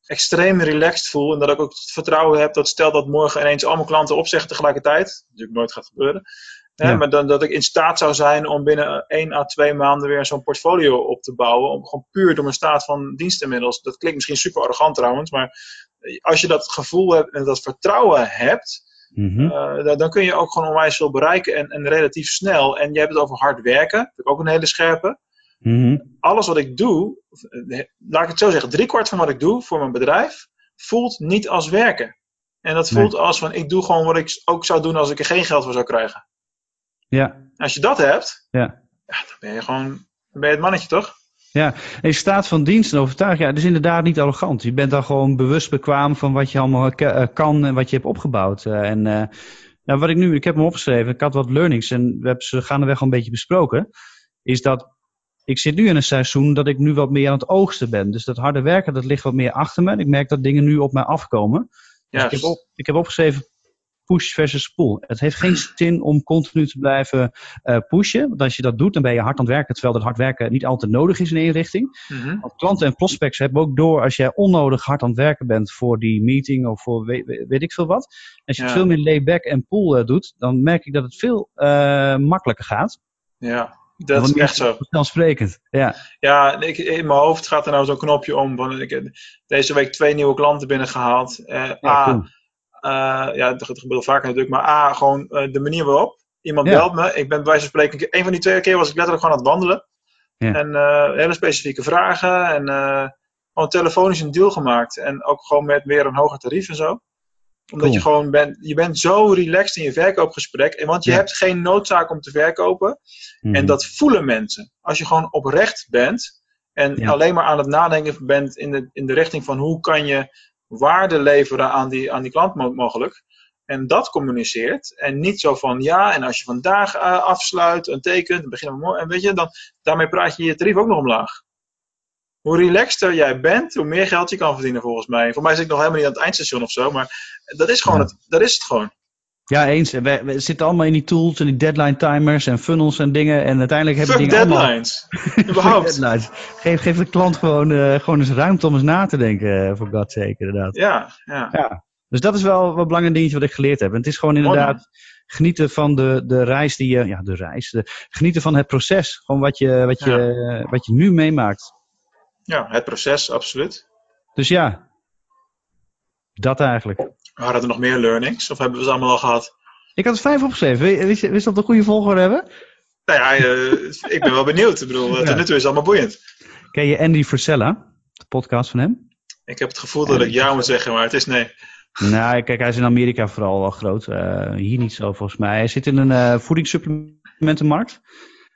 extreem relaxed voel. En dat ik ook het vertrouwen heb dat stel dat morgen ineens allemaal klanten opzeggen tegelijkertijd. Dat natuurlijk nooit gaat gebeuren. Ja, maar dan, dat ik in staat zou zijn om binnen 1 à 2 maanden weer zo'n portfolio op te bouwen. Om gewoon puur door mijn staat van dienst inmiddels. Dat klinkt misschien super arrogant trouwens. Maar als je dat gevoel hebt en dat vertrouwen hebt. Mhm. Mm -hmm. uh, dan kun je ook gewoon onwijs veel bereiken. En, en relatief snel. En je hebt het over hard werken. Dat heb ik ook een hele scherpe. Mm -hmm. Alles wat ik doe. Laat ik het zo zeggen. Driekwart van wat ik doe voor mijn bedrijf. Voelt niet als werken. En dat voelt nee. als van ik doe gewoon wat ik ook zou doen als ik er geen geld voor zou krijgen. Ja. Als je dat hebt, ja. ja. dan ben je gewoon dan ben je het mannetje, toch? Ja, en je staat van dienst en overtuigd, ja, dat is inderdaad niet arrogant. Je bent dan gewoon bewust bekwaam van wat je allemaal kan en wat je hebt opgebouwd. En uh, nou, wat ik nu, ik heb hem opgeschreven, ik had wat learnings en we hebben ze gaandeweg al een beetje besproken, is dat ik zit nu in een seizoen dat ik nu wat meer aan het oogsten ben. Dus dat harde werken, dat ligt wat meer achter me. Ik merk dat dingen nu op mij afkomen. Dus ik, heb op, ik heb opgeschreven push versus pull. Het heeft geen zin om continu te blijven uh, pushen. Want als je dat doet, dan ben je hard aan het werken. Terwijl dat hard werken niet altijd nodig is in één richting. Mhm. Mm -hmm. Want klanten en prospects hebben ook door als jij onnodig hard aan het werken bent voor die meeting of voor weet, weet ik veel wat. Als je Ja. veel meer layback en pull uh, doet, dan merk ik dat het veel uh, makkelijker gaat. Ja, dat is echt zo. Vanzelfsprekend, ja. Ja, ik, in mijn hoofd gaat er nou zo'n knopje om. Ik heb deze week twee nieuwe klanten binnengehaald. Uh, Ja, A, cool. Uh, ja, dat gebeurt vaker natuurlijk. Maar A, gewoon uh, de manier waarop. Iemand Ja. belt me. Ik ben bij wijze van spreken. Een van die twee keer was ik letterlijk gewoon aan het wandelen. Ja. En hele specifieke vragen. En gewoon telefonisch een deal gemaakt. En ook gewoon met weer een hoger tarief en zo. Omdat Cool. je gewoon bent. Je bent zo relaxed in je verkoopgesprek. En want je Ja. hebt geen noodzaak om te verkopen. Mhm. En dat voelen mensen. Als je gewoon oprecht bent. En Ja. alleen maar aan het nadenken bent in de, in de richting van hoe kan je waarde leveren aan die, aan die klant mo- mogelijk. En dat communiceert. En niet zo van ja, en als je vandaag uh, afsluit en tekent, dan beginnen we morgen. En weet je, dan, daarmee praat je je tarief ook nog omlaag. Hoe relaxter jij bent, hoe meer geld je kan verdienen volgens mij. Voor mij zit ik nog helemaal niet aan het eindstation of zo, maar dat is gewoon Ja. het. Dat is het gewoon. Ja, eens. We, we zitten allemaal in die tools en die deadline timers en funnels en dingen. En uiteindelijk hebben die dingen allemaal... deadlines. Überhaupt. <laughs> Deadlines. Geef, geef de klant gewoon, eh, gewoon eens ruimte om eens na te denken, eh, voor God zeker inderdaad. Ja, ja. Ja. Dus dat is wel een belangrijk dingetje wat ik geleerd heb. En het is gewoon inderdaad genieten van de, de reis die je... Ja, de reis. De, genieten van het proces. Gewoon wat je, wat je, wat je nu meemaakt. Ja, het proces, absoluut. Dus ja, dat eigenlijk. Waren er nog meer learnings? Of hebben we ze allemaal al gehad? Ik had het vijf opgeschreven. Wist, wist dat we de goede volgorde hebben? Nou ja, eh, <laughs> ik ben wel benieuwd. Ik bedoel, Ja. tot nu toe is het allemaal boeiend. Ken je Andy Frisella? De podcast van hem? Ik heb het gevoel dat ik ja moet zeggen, maar het is nee. Nou, kijk, hij is in Amerika vooral wel groot. Uh, hier niet zo volgens mij. Hij zit in een uh, voedingssupplementenmarkt.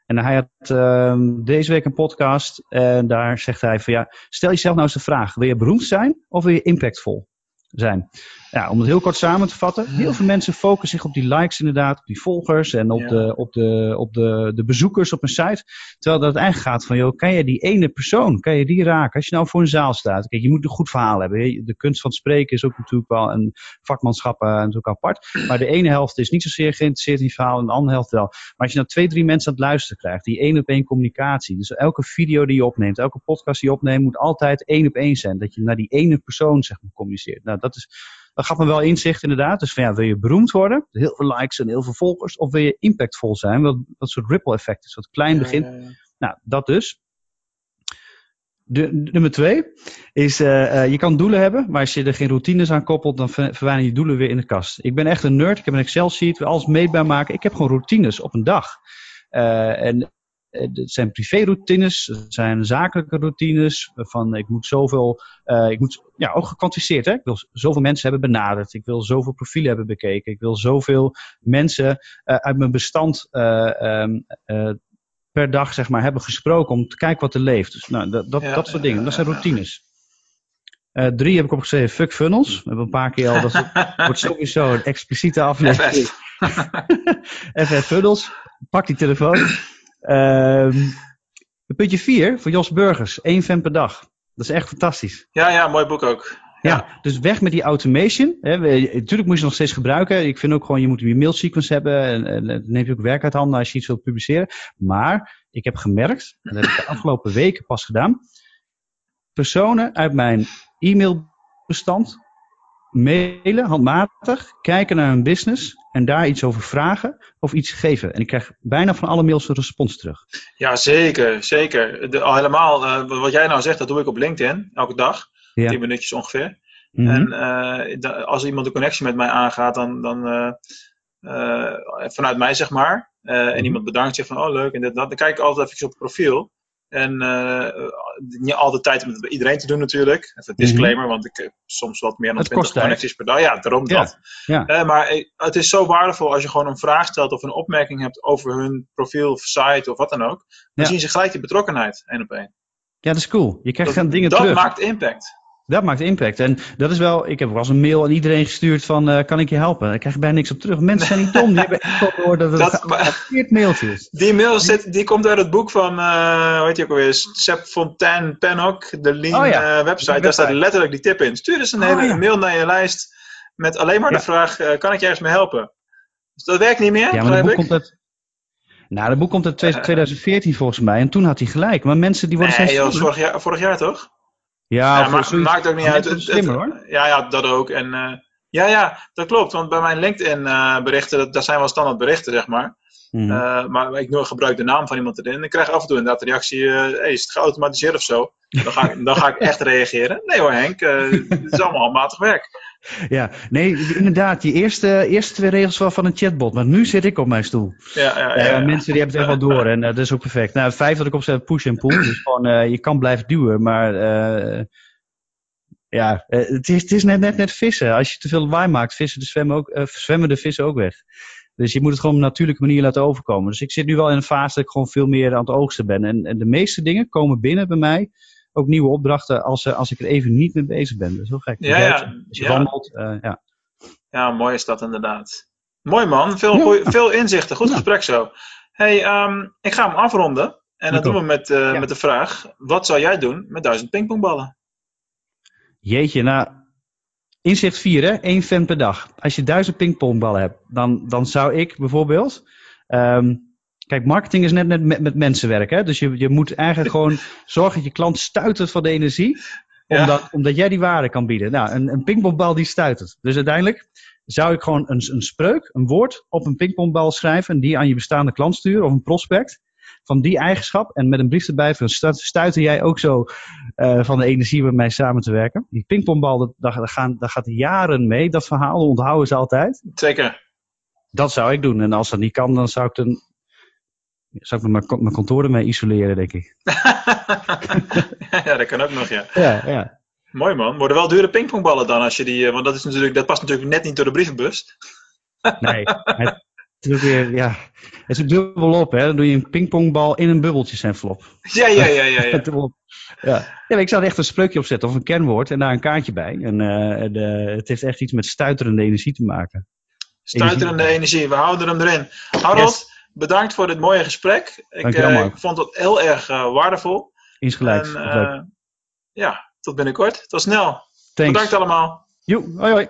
En hij had uh, deze week een podcast. En daar zegt hij van ja, stel jezelf nou eens de vraag. Wil je beroemd zijn of wil je impactvol zijn? Ja, om het heel kort samen te vatten. Heel veel mensen focussen zich op die likes inderdaad, op die volgers en op, de, op, de, op de, de bezoekers op een site. Terwijl dat eigenlijk gaat van, joh, kan je die ene persoon, kan je die raken? Als je nou voor een zaal staat, kijk, je moet een goed verhaal hebben. De kunst van het spreken is ook natuurlijk wel een vakmanschap uh, natuurlijk apart. Maar de ene helft is niet zozeer geïnteresseerd in die verhaal en de andere helft wel. Maar als je nou twee, drie mensen aan het luisteren krijgt, die één op één communicatie. Dus elke video die je opneemt, elke podcast die je opneemt, moet altijd één op één zijn. Dat je naar die ene persoon, zeg maar, communiceert. Nou, dat is dat gaf me wel inzicht inderdaad. Dus van ja, wil je beroemd worden, heel veel likes en heel veel volgers, of wil je impactvol zijn, wat, wat soort ripple effect is, wat klein begint. Nou, dat dus. De, nummer twee is, uh, uh, je kan doelen hebben, maar als je er geen routines aan koppelt, dan ver, verdwijnen je doelen weer in de kast. Ik ben echt een nerd, ik heb een Excel-sheet, alles meetbaar maken. Ik heb gewoon routines op een dag. Uh, en het zijn privé-routines, het zijn zakelijke routines. Van ik moet zoveel, uh, ik moet, ja, ook gekwantificeerd. Hè? Ik wil zoveel mensen hebben benaderd. Ik wil zoveel profielen hebben bekeken. Ik wil zoveel mensen uh, uit mijn bestand um, per dag, zeg maar, hebben gesproken om te kijken wat er leeft. Dus nou, dat, dat, ja, dat soort dingen. Dat zijn routines. Uh, drie heb ik opgeschreven, fuck funnels. We hebben een paar keer al, dat <laughs> wordt sowieso een expliciete aflevering. FF <laughs> funnels. Pak die telefoon. Um, puntje 4 voor Jos Burgers. één fan per dag. Dat is echt fantastisch. Ja, ja, mooi boek ook. Ja, ja dus weg met die automation. Hè. Natuurlijk moet je ze nog steeds gebruiken. Ik vind ook gewoon, je moet je mail sequence hebben. En, en dan neem je ook werk uit handen als je iets wilt publiceren. Maar ik heb gemerkt, en dat heb ik de afgelopen <laughs> weken pas gedaan. Personen uit mijn e-mailbestand mailen, handmatig, kijken naar hun business en daar iets over vragen of iets geven. En ik krijg bijna van alle mails een respons terug. Ja, zeker. zeker. De, al helemaal, uh, wat jij nou zegt, dat doe ik op LinkedIn, elke dag. Ja. 10 minuutjes ongeveer. Mm -hmm. En uh, de, als iemand een connectie met mij aangaat, dan, dan uh, vanuit mij zeg maar. Mm -hmm. En iemand bedankt je van, oh leuk, en dit, dat. Dan kijk ik altijd even op het profiel. En uh, niet altijd tijd om het bij iedereen te doen natuurlijk. Even een disclaimer, mm -hmm. want ik heb soms wat meer dan 20 connecties per dag. Ja, daarom ja. dat. Ja. Uh, maar het is zo waardevol als je gewoon een vraag stelt of een opmerking hebt over hun profiel of site of wat dan ook. Dan ja. zien ze gelijk die betrokkenheid, één op één. Ja, dat is cool. Je krijgt dat, dingen dat terug. Dat maakt impact. Dat maakt impact. En dat is wel, ik heb wel eens een mail aan iedereen gestuurd van, uh, kan ik je helpen? Ik krijg bijna niks op terug. Mensen zijn niet dom, die hebben echt gehoord dat het dat, een mailtje is. Die mail zit, die komt uit het boek van, uh, weet je ook alweer, Sep Fontaine Pennock, de Lean oh ja, uh, website. Daar staat letterlijk die tip in. Stuur dus een hele oh ja. mail naar je lijst met alleen maar de vraag, kan ik je ergens mee helpen? Dus dat werkt niet meer, ja, maar boek komt uit, nou, dat boek komt uit 2014 volgens mij. En toen had hij gelijk. Maar mensen die worden nee, steeds... Nee, vorig jaar, vorig jaar toch? Ja, ja maar, maakt ook niet uit. Het, slimmer, hoor. Ja, ja, dat ook. En, uh, ja, ja, dat klopt. Want bij mijn LinkedIn uh, berichten, dat, dat zijn wel standaard berichten, zeg maar. Mm. Uh, maar ik gebruik de naam van iemand erin. En ik krijg af en toe inderdaad de reactie, hey, is het geautomatiseerd of zo? Dan ga ik, <laughs> dan ga ik echt reageren. Nee hoor Henk, het is allemaal handmatig werk. Ja, nee, inderdaad, die eerste, eerste twee regels wel van een chatbot. Maar nu zit ik op mijn stoel. Ja, ja, ja, mensen die hebben het echt wel door en dat is ook perfect. Nou, vijf wat ik opzet, push en pull. Dus gewoon, je kan blijven duwen, maar ja, het is, het is net, net, net vissen. Als je te veel lawaai maakt, vissen de zwemmen, ook, uh, zwemmen de vissen ook weg. Dus je moet het gewoon op een natuurlijke manier laten overkomen. Dus ik zit nu wel in een fase dat ik gewoon veel meer aan het oogsten ben. En, en de meeste dingen komen binnen bij mij. Ook nieuwe opdrachten als, als ik er even niet mee bezig ben. Dat is heel gek. Ja, ja. Als je ja. wandelt, uh, ja. Ja, mooi is dat inderdaad. Mooi man, veel, goeie, veel inzichten. Goed gesprek zo. Hey, um, ik ga hem afronden. En dat doen we met, uh, met de vraag: wat zou jij doen met duizend pingpongballen? Jeetje, nou, inzicht 4, hè? één fan per dag. Als je duizend pingpongballen hebt, dan, dan zou ik bijvoorbeeld. Um, kijk, marketing is net, net met, met mensen werken. Hè? Dus je, je moet eigenlijk gewoon <laughs> zorgen dat je klant stuitert van de energie. Omdat, ja. omdat jij die waarde kan bieden. Nou, een, een pingpongbal die stuitert. Dus uiteindelijk zou ik gewoon een, een spreuk, een woord op een pingpongbal schrijven. En die aan je bestaande klant sturen of een prospect van die eigenschap. En met een brief erbij van jij ook zo uh, van de energie met mij samen te werken. Die pingpongbal, dat, dat, gaan, gaat jaren mee. Dat verhaal onthouden ze altijd. Zeker. Dat zou ik doen. En als dat niet kan, dan zou ik Zou ik mijn, mijn kantoor ermee isoleren, denk ik. <laughs> ja, dat kan ook nog, ja. Ja, ja. Mooi man. Worden wel dure pingpongballen dan als je die. eh, Want dat, is natuurlijk, dat past natuurlijk net niet door de brievenbus. Nee, <laughs> het, is ook weer, ja, het is dubbel op, hè. Dan doe je een pingpongbal in een bubbeltjes envelop. Ja, ja, ja, ja. ja. <laughs> Ja. ja, maar ik zou er echt een spreukje op zetten of een kernwoord en daar een kaartje bij. En eh, de, het heeft echt iets met stuiterende energie te maken. Stuiterende energie. We houden hem erin. Harold, bedankt voor dit mooie gesprek. Ik, eh, ik vond het heel erg eh, waardevol. Insgelijks. En, eh, ja, tot binnenkort. Tot snel. Thanks. Bedankt allemaal. Joe, hoi hoi.